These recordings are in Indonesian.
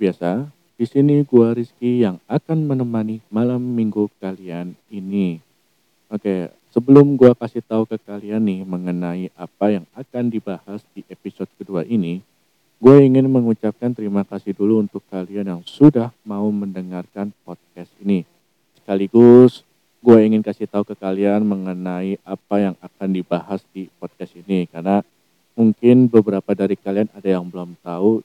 biasa, di sini gua Rizky yang akan menemani malam minggu kalian ini. Oke, sebelum gua kasih tahu ke kalian nih mengenai apa yang akan dibahas di episode kedua ini, gue ingin mengucapkan terima kasih dulu untuk kalian yang sudah mau mendengarkan podcast ini. Sekaligus gue ingin kasih tahu ke kalian mengenai apa yang akan dibahas di podcast ini karena mungkin beberapa dari kalian ada yang belum tahu.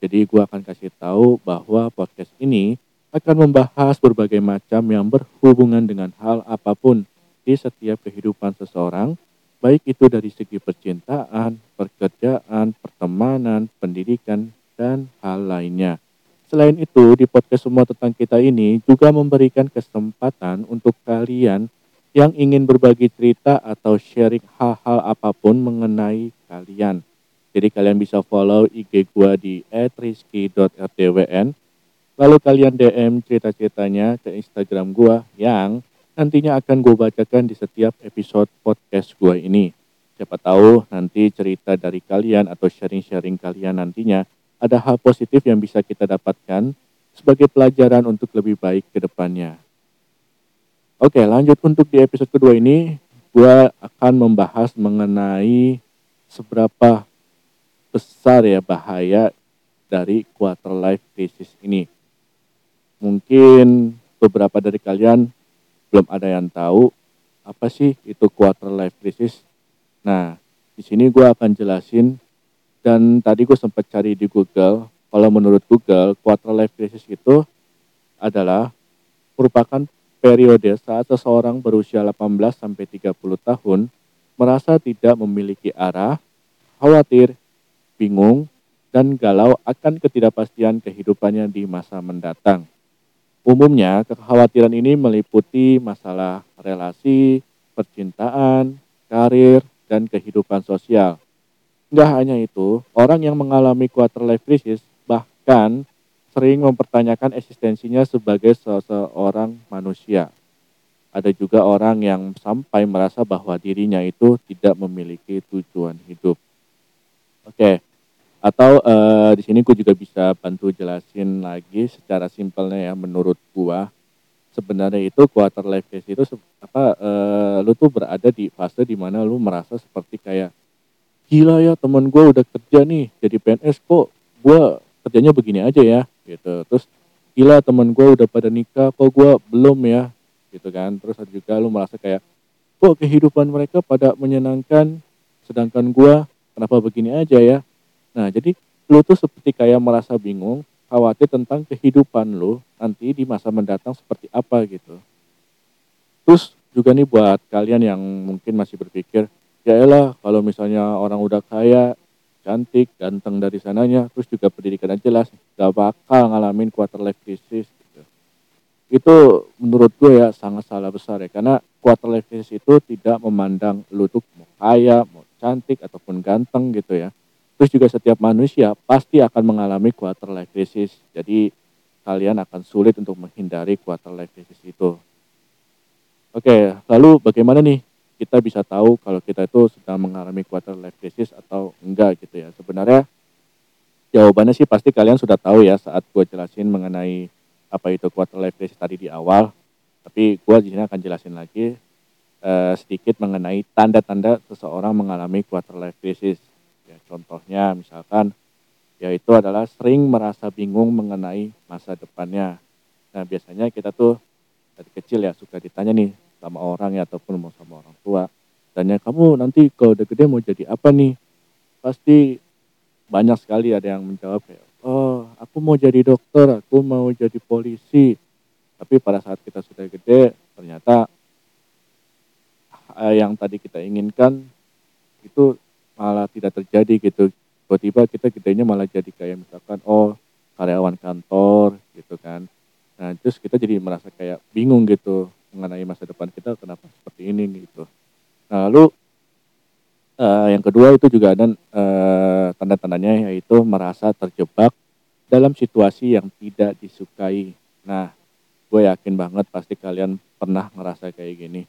Jadi gue akan kasih tahu bahwa podcast ini akan membahas berbagai macam yang berhubungan dengan hal apa pun di setiap kehidupan seseorang, baik itu dari segi percintaan, pekerjaan, pertemanan, pendidikan, dan hal lainnya. Selain itu, di podcast semua tentang kita ini juga memberikan kesempatan untuk kalian yang ingin berbagi cerita atau sharing hal-hal apa pun mengenai kalian. Jadi kalian bisa follow IG gua di @rizky.rtwn. Lalu kalian DM cerita-ceritanya ke Instagram gua yang nantinya akan gue bacakan di setiap episode podcast gua ini. Siapa tahu nanti cerita dari kalian atau sharing-sharing kalian nantinya ada hal positif yang bisa kita dapatkan sebagai pelajaran untuk lebih baik ke depannya. Oke, lanjut untuk di episode kedua ini, gue akan membahas mengenai seberapa besar ya bahaya dari quarter life crisis ini. Mungkin beberapa dari kalian belum ada yang tahu apa sih itu quarter life crisis. Nah, di sini gue akan jelasin dan tadi gue sempat cari di Google, kalau menurut Google, quarter life crisis itu adalah merupakan periode saat seseorang berusia 18 sampai 30 tahun merasa tidak memiliki arah, khawatir, bingung, dan galau akan ketidakpastian kehidupannya di masa mendatang. Umumnya, kekhawatiran ini meliputi masalah relasi, percintaan, karir, dan kehidupan sosial. Nggak hanya itu, orang yang mengalami quarter life crisis bahkan sering mempertanyakan eksistensinya sebagai seseorang manusia. Ada juga orang yang sampai merasa bahwa dirinya itu tidak memiliki tujuan hidup. Oke, atau uh, di sini gue juga bisa bantu jelasin lagi secara simpelnya ya menurut gua. Sebenarnya itu quarter life crisis itu apa uh, lu tuh berada di fase di mana lu merasa seperti kayak gila ya teman gue udah kerja nih jadi PNS kok gue kerjanya begini aja ya? Gitu. Terus gila teman gue udah pada nikah kok gue belum ya? Gitu kan. Terus ada juga lu merasa kayak kok kehidupan mereka pada menyenangkan sedangkan gue kenapa begini aja ya nah jadi lu tuh seperti kayak merasa bingung khawatir tentang kehidupan lu nanti di masa mendatang seperti apa gitu terus juga nih buat kalian yang mungkin masih berpikir ya elah kalau misalnya orang udah kaya cantik, ganteng dari sananya, terus juga pendidikannya jelas, gak bakal ngalamin quarter life crisis. Gitu. Itu menurut gue ya sangat salah besar ya, karena quarter life crisis itu tidak memandang lu tuh mau kaya, mau cantik, ataupun ganteng gitu ya. Terus juga setiap manusia pasti akan mengalami quarter life crisis. Jadi kalian akan sulit untuk menghindari quarter life crisis itu. Oke, lalu bagaimana nih kita bisa tahu kalau kita itu sedang mengalami quarter life crisis atau enggak gitu ya. Sebenarnya jawabannya sih pasti kalian sudah tahu ya saat gue jelasin mengenai apa itu quarter life crisis tadi di awal. Tapi gue di sini akan jelasin lagi uh, sedikit mengenai tanda-tanda seseorang mengalami quarter life crisis. Ya, contohnya misalkan yaitu adalah sering merasa bingung mengenai masa depannya. Nah biasanya kita tuh dari kecil ya suka ditanya nih sama orang ya ataupun mau sama orang tua tanya kamu nanti kalau udah gede mau jadi apa nih pasti banyak sekali ada yang menjawab kayak oh aku mau jadi dokter aku mau jadi polisi tapi pada saat kita sudah gede ternyata eh, yang tadi kita inginkan itu malah tidak terjadi gitu tiba-tiba kita gedenya malah jadi kayak misalkan oh karyawan kantor gitu kan nah terus kita jadi merasa kayak bingung gitu mengenai masa depan kita kenapa seperti ini gitu. Nah, lalu uh, yang kedua itu juga ada uh, tanda-tandanya yaitu merasa terjebak dalam situasi yang tidak disukai. Nah, gue yakin banget pasti kalian pernah ngerasa kayak gini,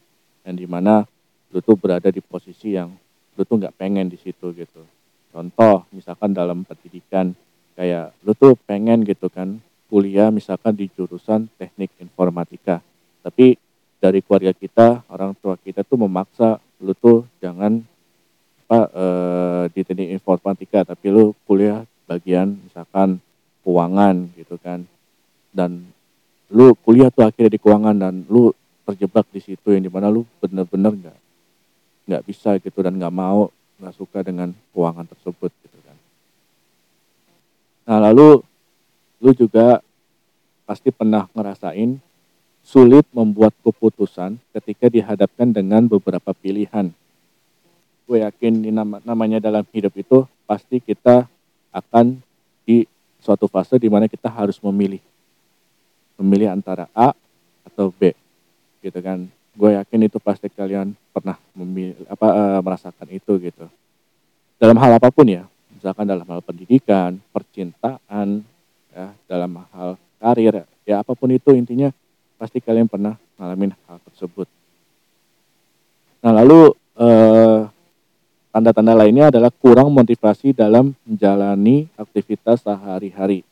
yang di mana lu tuh berada di posisi yang lu tuh nggak pengen di situ gitu. contoh misalkan dalam pendidikan kayak lu tuh pengen gitu kan kuliah misalkan di jurusan teknik informatika tapi dari keluarga kita orang tua kita tuh memaksa lu tuh jangan apa e, di teknik informatika tapi lu kuliah bagian misalkan keuangan gitu kan dan lu kuliah tuh akhirnya di keuangan dan lu terjebak di situ yang di mana lu bener-bener nggak nggak bisa gitu dan nggak mau nggak suka dengan keuangan tersebut gitu kan nah lalu lu juga pasti pernah ngerasain sulit membuat keputusan ketika dihadapkan dengan beberapa pilihan. Gue yakin namanya dalam hidup itu pasti kita akan di suatu fase di mana kita harus memilih. Memilih antara A atau B. Gitu kan. Gue yakin itu pasti kalian pernah memilih, apa, e, merasakan itu gitu. Dalam hal apa pun ya, misalkan dalam hal pendidikan, percintaan, ya dalam hal karir ya apa pun itu intinya pasti kalian pernah ngalamin hal tersebut nah lalu eh, tanda-tanda lainnya adalah kurang motivasi dalam menjalani aktivitas sehari-hari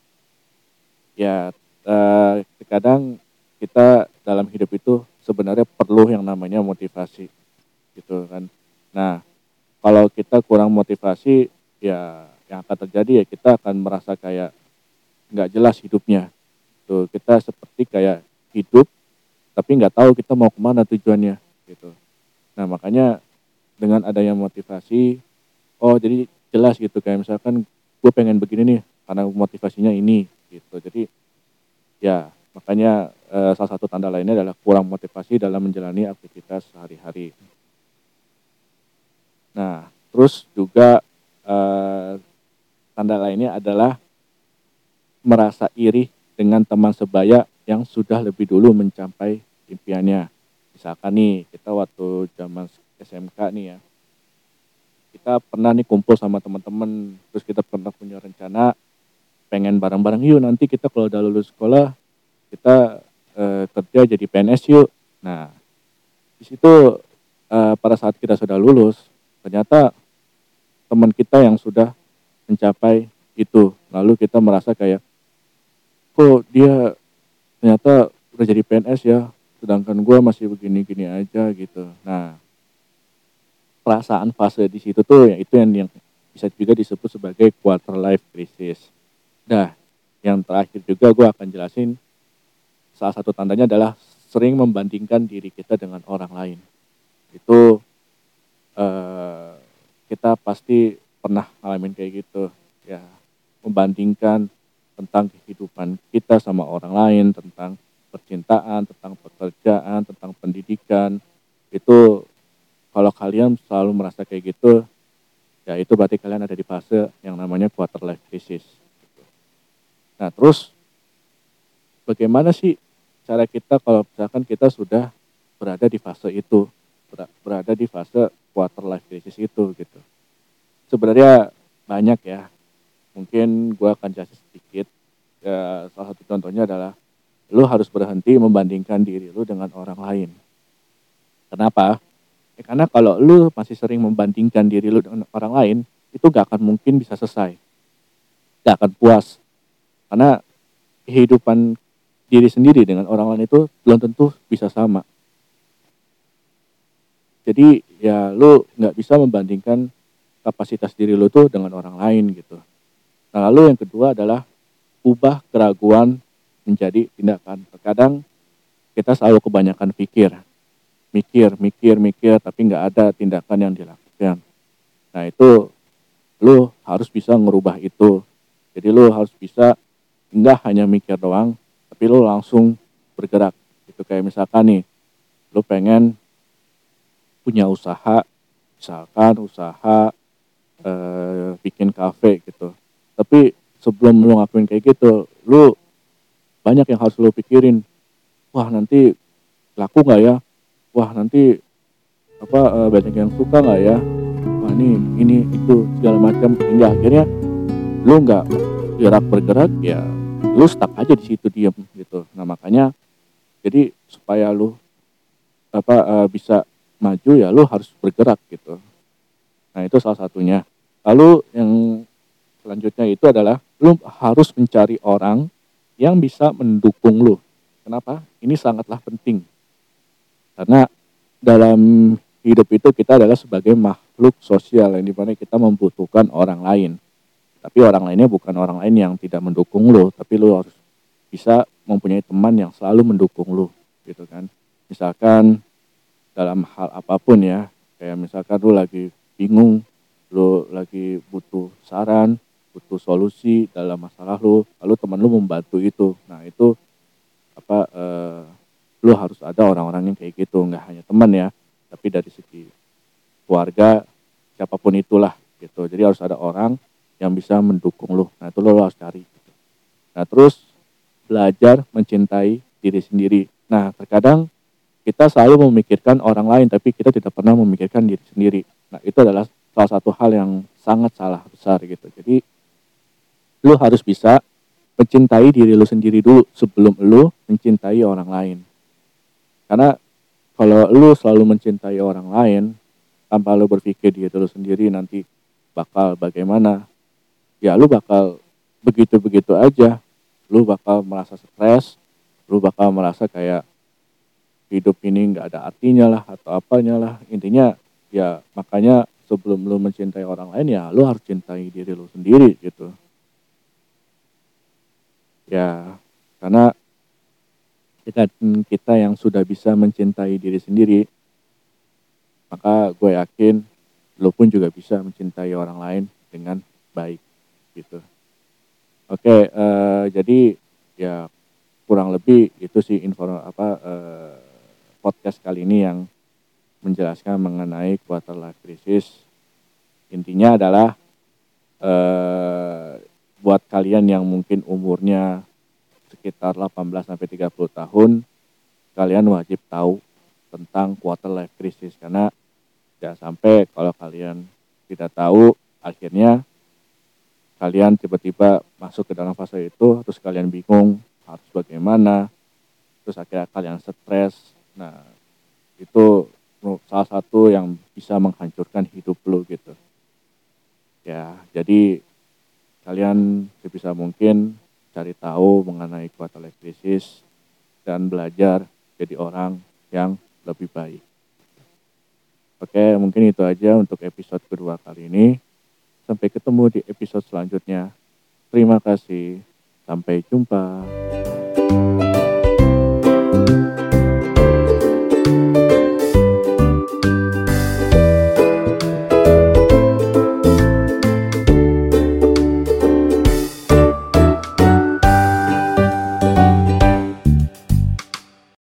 ya eh, terkadang kita dalam hidup itu sebenarnya perlu yang namanya motivasi gitu kan. Nah kalau kita kurang motivasi ya yang akan terjadi ya kita akan merasa kayak nggak jelas hidupnya. Tuh kita seperti kayak hidup tapi nggak tahu kita mau ke mana tujuannya gitu. Nah makanya dengan adanya motivasi oh jadi jelas gitu kayak misalkan gue pengen begini nih karena motivasinya ini gitu. Jadi ya makanya eh, salah satu tanda lainnya adalah kurang motivasi dalam menjalani aktivitas sehari-hari nah terus juga eh, tanda lainnya adalah merasa iri dengan teman sebaya yang sudah lebih dulu mencapai impiannya. Misalkan nih, kita waktu zaman SMK nih ya, kita pernah nih kumpul sama teman-teman, terus kita pernah punya rencana pengen bareng-bareng yuk nanti kita kalau udah lulus sekolah kita e, kerja jadi PNS yuk. Nah, di situ e, pada saat kita sudah lulus, ternyata teman kita yang sudah mencapai itu, lalu kita merasa kayak kok dia ternyata udah jadi PNS ya? Sedangkan gue masih begini-gini aja gitu. Nah perasaan fase di situ tuh ya itu yang, yang bisa juga disebut sebagai quarter life crisis. Nah yang terakhir juga gue akan jelasin salah satu tandanya adalah sering membandingkan diri kita dengan orang lain itu eh, kita pasti pernah ngalamin kayak gitu ya membandingkan tentang kehidupan kita sama orang lain, tentang percintaan, tentang pekerjaan, tentang pendidikan. Itu kalau kalian selalu merasa kayak gitu, ya itu berarti kalian ada di fase yang namanya quarter life crisis. Nah terus bagaimana sih cara kita kalau misalkan kita sudah berada di fase itu, berada di fase quarter life crisis itu gitu. Sebenarnya banyak ya. Mungkin gue akan jelasin sedikit. Ya, salah satu contohnya adalah lu harus berhenti membandingkan diri lu dengan orang lain. Kenapa? Ya, karena kalau lu masih sering membandingkan diri lu dengan orang lain itu gak akan mungkin bisa selesai. Gak akan puas. Karena kehidupan diri sendiri dengan orang lain itu belum tentu bisa sama jadi ya lu nggak bisa membandingkan kapasitas diri lu tuh dengan orang lain gitu Nah, lalu yang kedua adalah ubah keraguan menjadi tindakan. Terkadang kita selalu kebanyakan pikir, mikir, mikir, mikir, tapi nggak ada tindakan yang dilakukan. Nah itu lu harus bisa ngerubah itu. Jadi lu harus bisa nggak hanya mikir doang, tapi lu langsung bergerak. Itu kayak misalkan nih, lu pengen punya usaha, misalkan usaha eh, bikin kafe gitu. Tapi sebelum lu ngakuin kayak gitu lu banyak yang harus lu pikirin. Wah nanti laku nggak ya? Wah nanti apa uh, banyak yang suka nggak ya? Wah ini ini itu segala macam. Hingga akhirnya lu nggak gerak bergerak ya lu stuck aja di situ diem gitu. Nah makanya jadi supaya lu apa uh, bisa maju ya lu harus bergerak gitu. Nah itu salah satunya. Lalu yang selanjutnya itu adalah lu harus mencari orang yang bisa mendukung lu. Kenapa? Ini sangatlah penting. Karena dalam hidup itu kita adalah sebagai makhluk sosial yang di mana kita membutuhkan orang lain tapi orang lainnya bukan orang lain yang tidak mendukung lo tapi lo harus bisa mempunyai teman yang selalu mendukung lo gitu kan. Misalkan dalam hal apa pun ya kayak misalkan lu lagi bingung lu lagi butuh saran butuh solusi dalam masalah lu lalu teman lu membantu itu. Nah itu apa eh, lu harus ada orang-orang yang kayak gitu nggak hanya teman ya tapi dari segi keluarga siapa pun itulah gitu. Jadi harus ada orang yang bisa mendukung lu nah itu lo harus cari nah terus belajar mencintai diri sendiri nah terkadang kita selalu memikirkan orang lain tapi kita tidak pernah memikirkan diri sendiri. Nah, itu adalah salah satu hal yang sangat salah besar gitu. Jadi lu harus bisa mencintai diri lu sendiri dulu sebelum lu mencintai orang lain. Karena kalau lu selalu mencintai orang lain tanpa lu berpikir diri lu sendiri nanti bakal bagaimana, ya lu bakal begitu-begitu aja. Lu bakal merasa stres, lu bakal merasa kayak hidup ini nggak ada artinya lah atau apanya lah. Intinya ya makanya sebelum lu mencintai orang lain ya lu harus cintai diri lu sendiri gitu. Ya karena kita kita yang sudah bisa mencintai diri sendiri maka gue yakin lu pun juga bisa mencintai orang lain dengan baik gitu oke uh, jadi ya kurang lebih itu sih info apa uh, podcast kali ini yang menjelaskan mengenai quarter life crisis. Intinya adalah eh, buat kalian yang mungkin umurnya sekitar 18 sampai 30 tahun, kalian wajib tahu tentang quarter life crisis karena jangan sampai kalau kalian tidak tahu akhirnya kalian tiba-tiba masuk ke dalam fase itu terus kalian bingung harus bagaimana terus akhirnya kalian stres Nah, itu salah satu yang bisa menghancurkan hidup lo gitu. Ya, jadi kalian sebisa mungkin cari tahu mengenai quarter life crisis dan belajar jadi orang yang lebih baik. Oke, mungkin itu aja untuk episode kedua kali ini. Sampai ketemu di episode selanjutnya. Terima kasih. Sampai jumpa.